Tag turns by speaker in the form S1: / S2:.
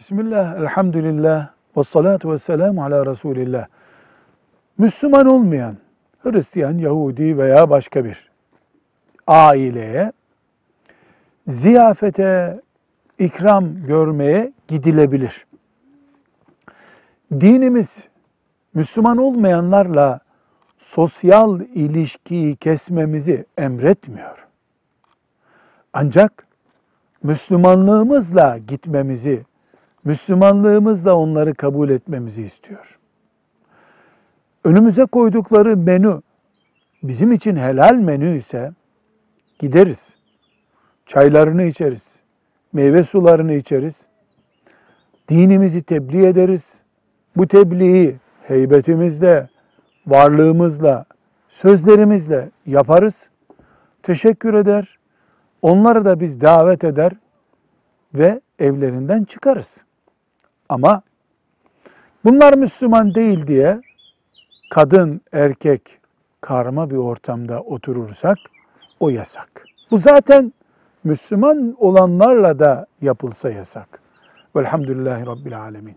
S1: Bismillah, elhamdülillah, ve salatu ve selamu ala Resulillah. Müslüman olmayan, Hristiyan, Yahudi veya başka bir aileye ziyafete, ikram görmeye gidilebilir. Dinimiz Müslüman olmayanlarla sosyal ilişkiyi kesmemizi emretmiyor. Ancak Müslümanlığımızla gitmemizi, Müslümanlığımızla onları kabul etmemizi istiyor. Önümüze koydukları menü bizim için helal menü ise gideriz. Çaylarını içeriz. Meyve sularını içeriz. Dinimizi tebliğ ederiz. Bu tebliği heybetimizle, varlığımızla, sözlerimizle yaparız. Teşekkür eder. Onları da biz davet eder ve evlerinden çıkarız. Ama bunlar Müslüman değil diye kadın, erkek karma bir ortamda oturursak o yasak. Bu zaten Müslüman olanlarla da yapılsa yasak. Velhamdülillahi Rabbil Alemin.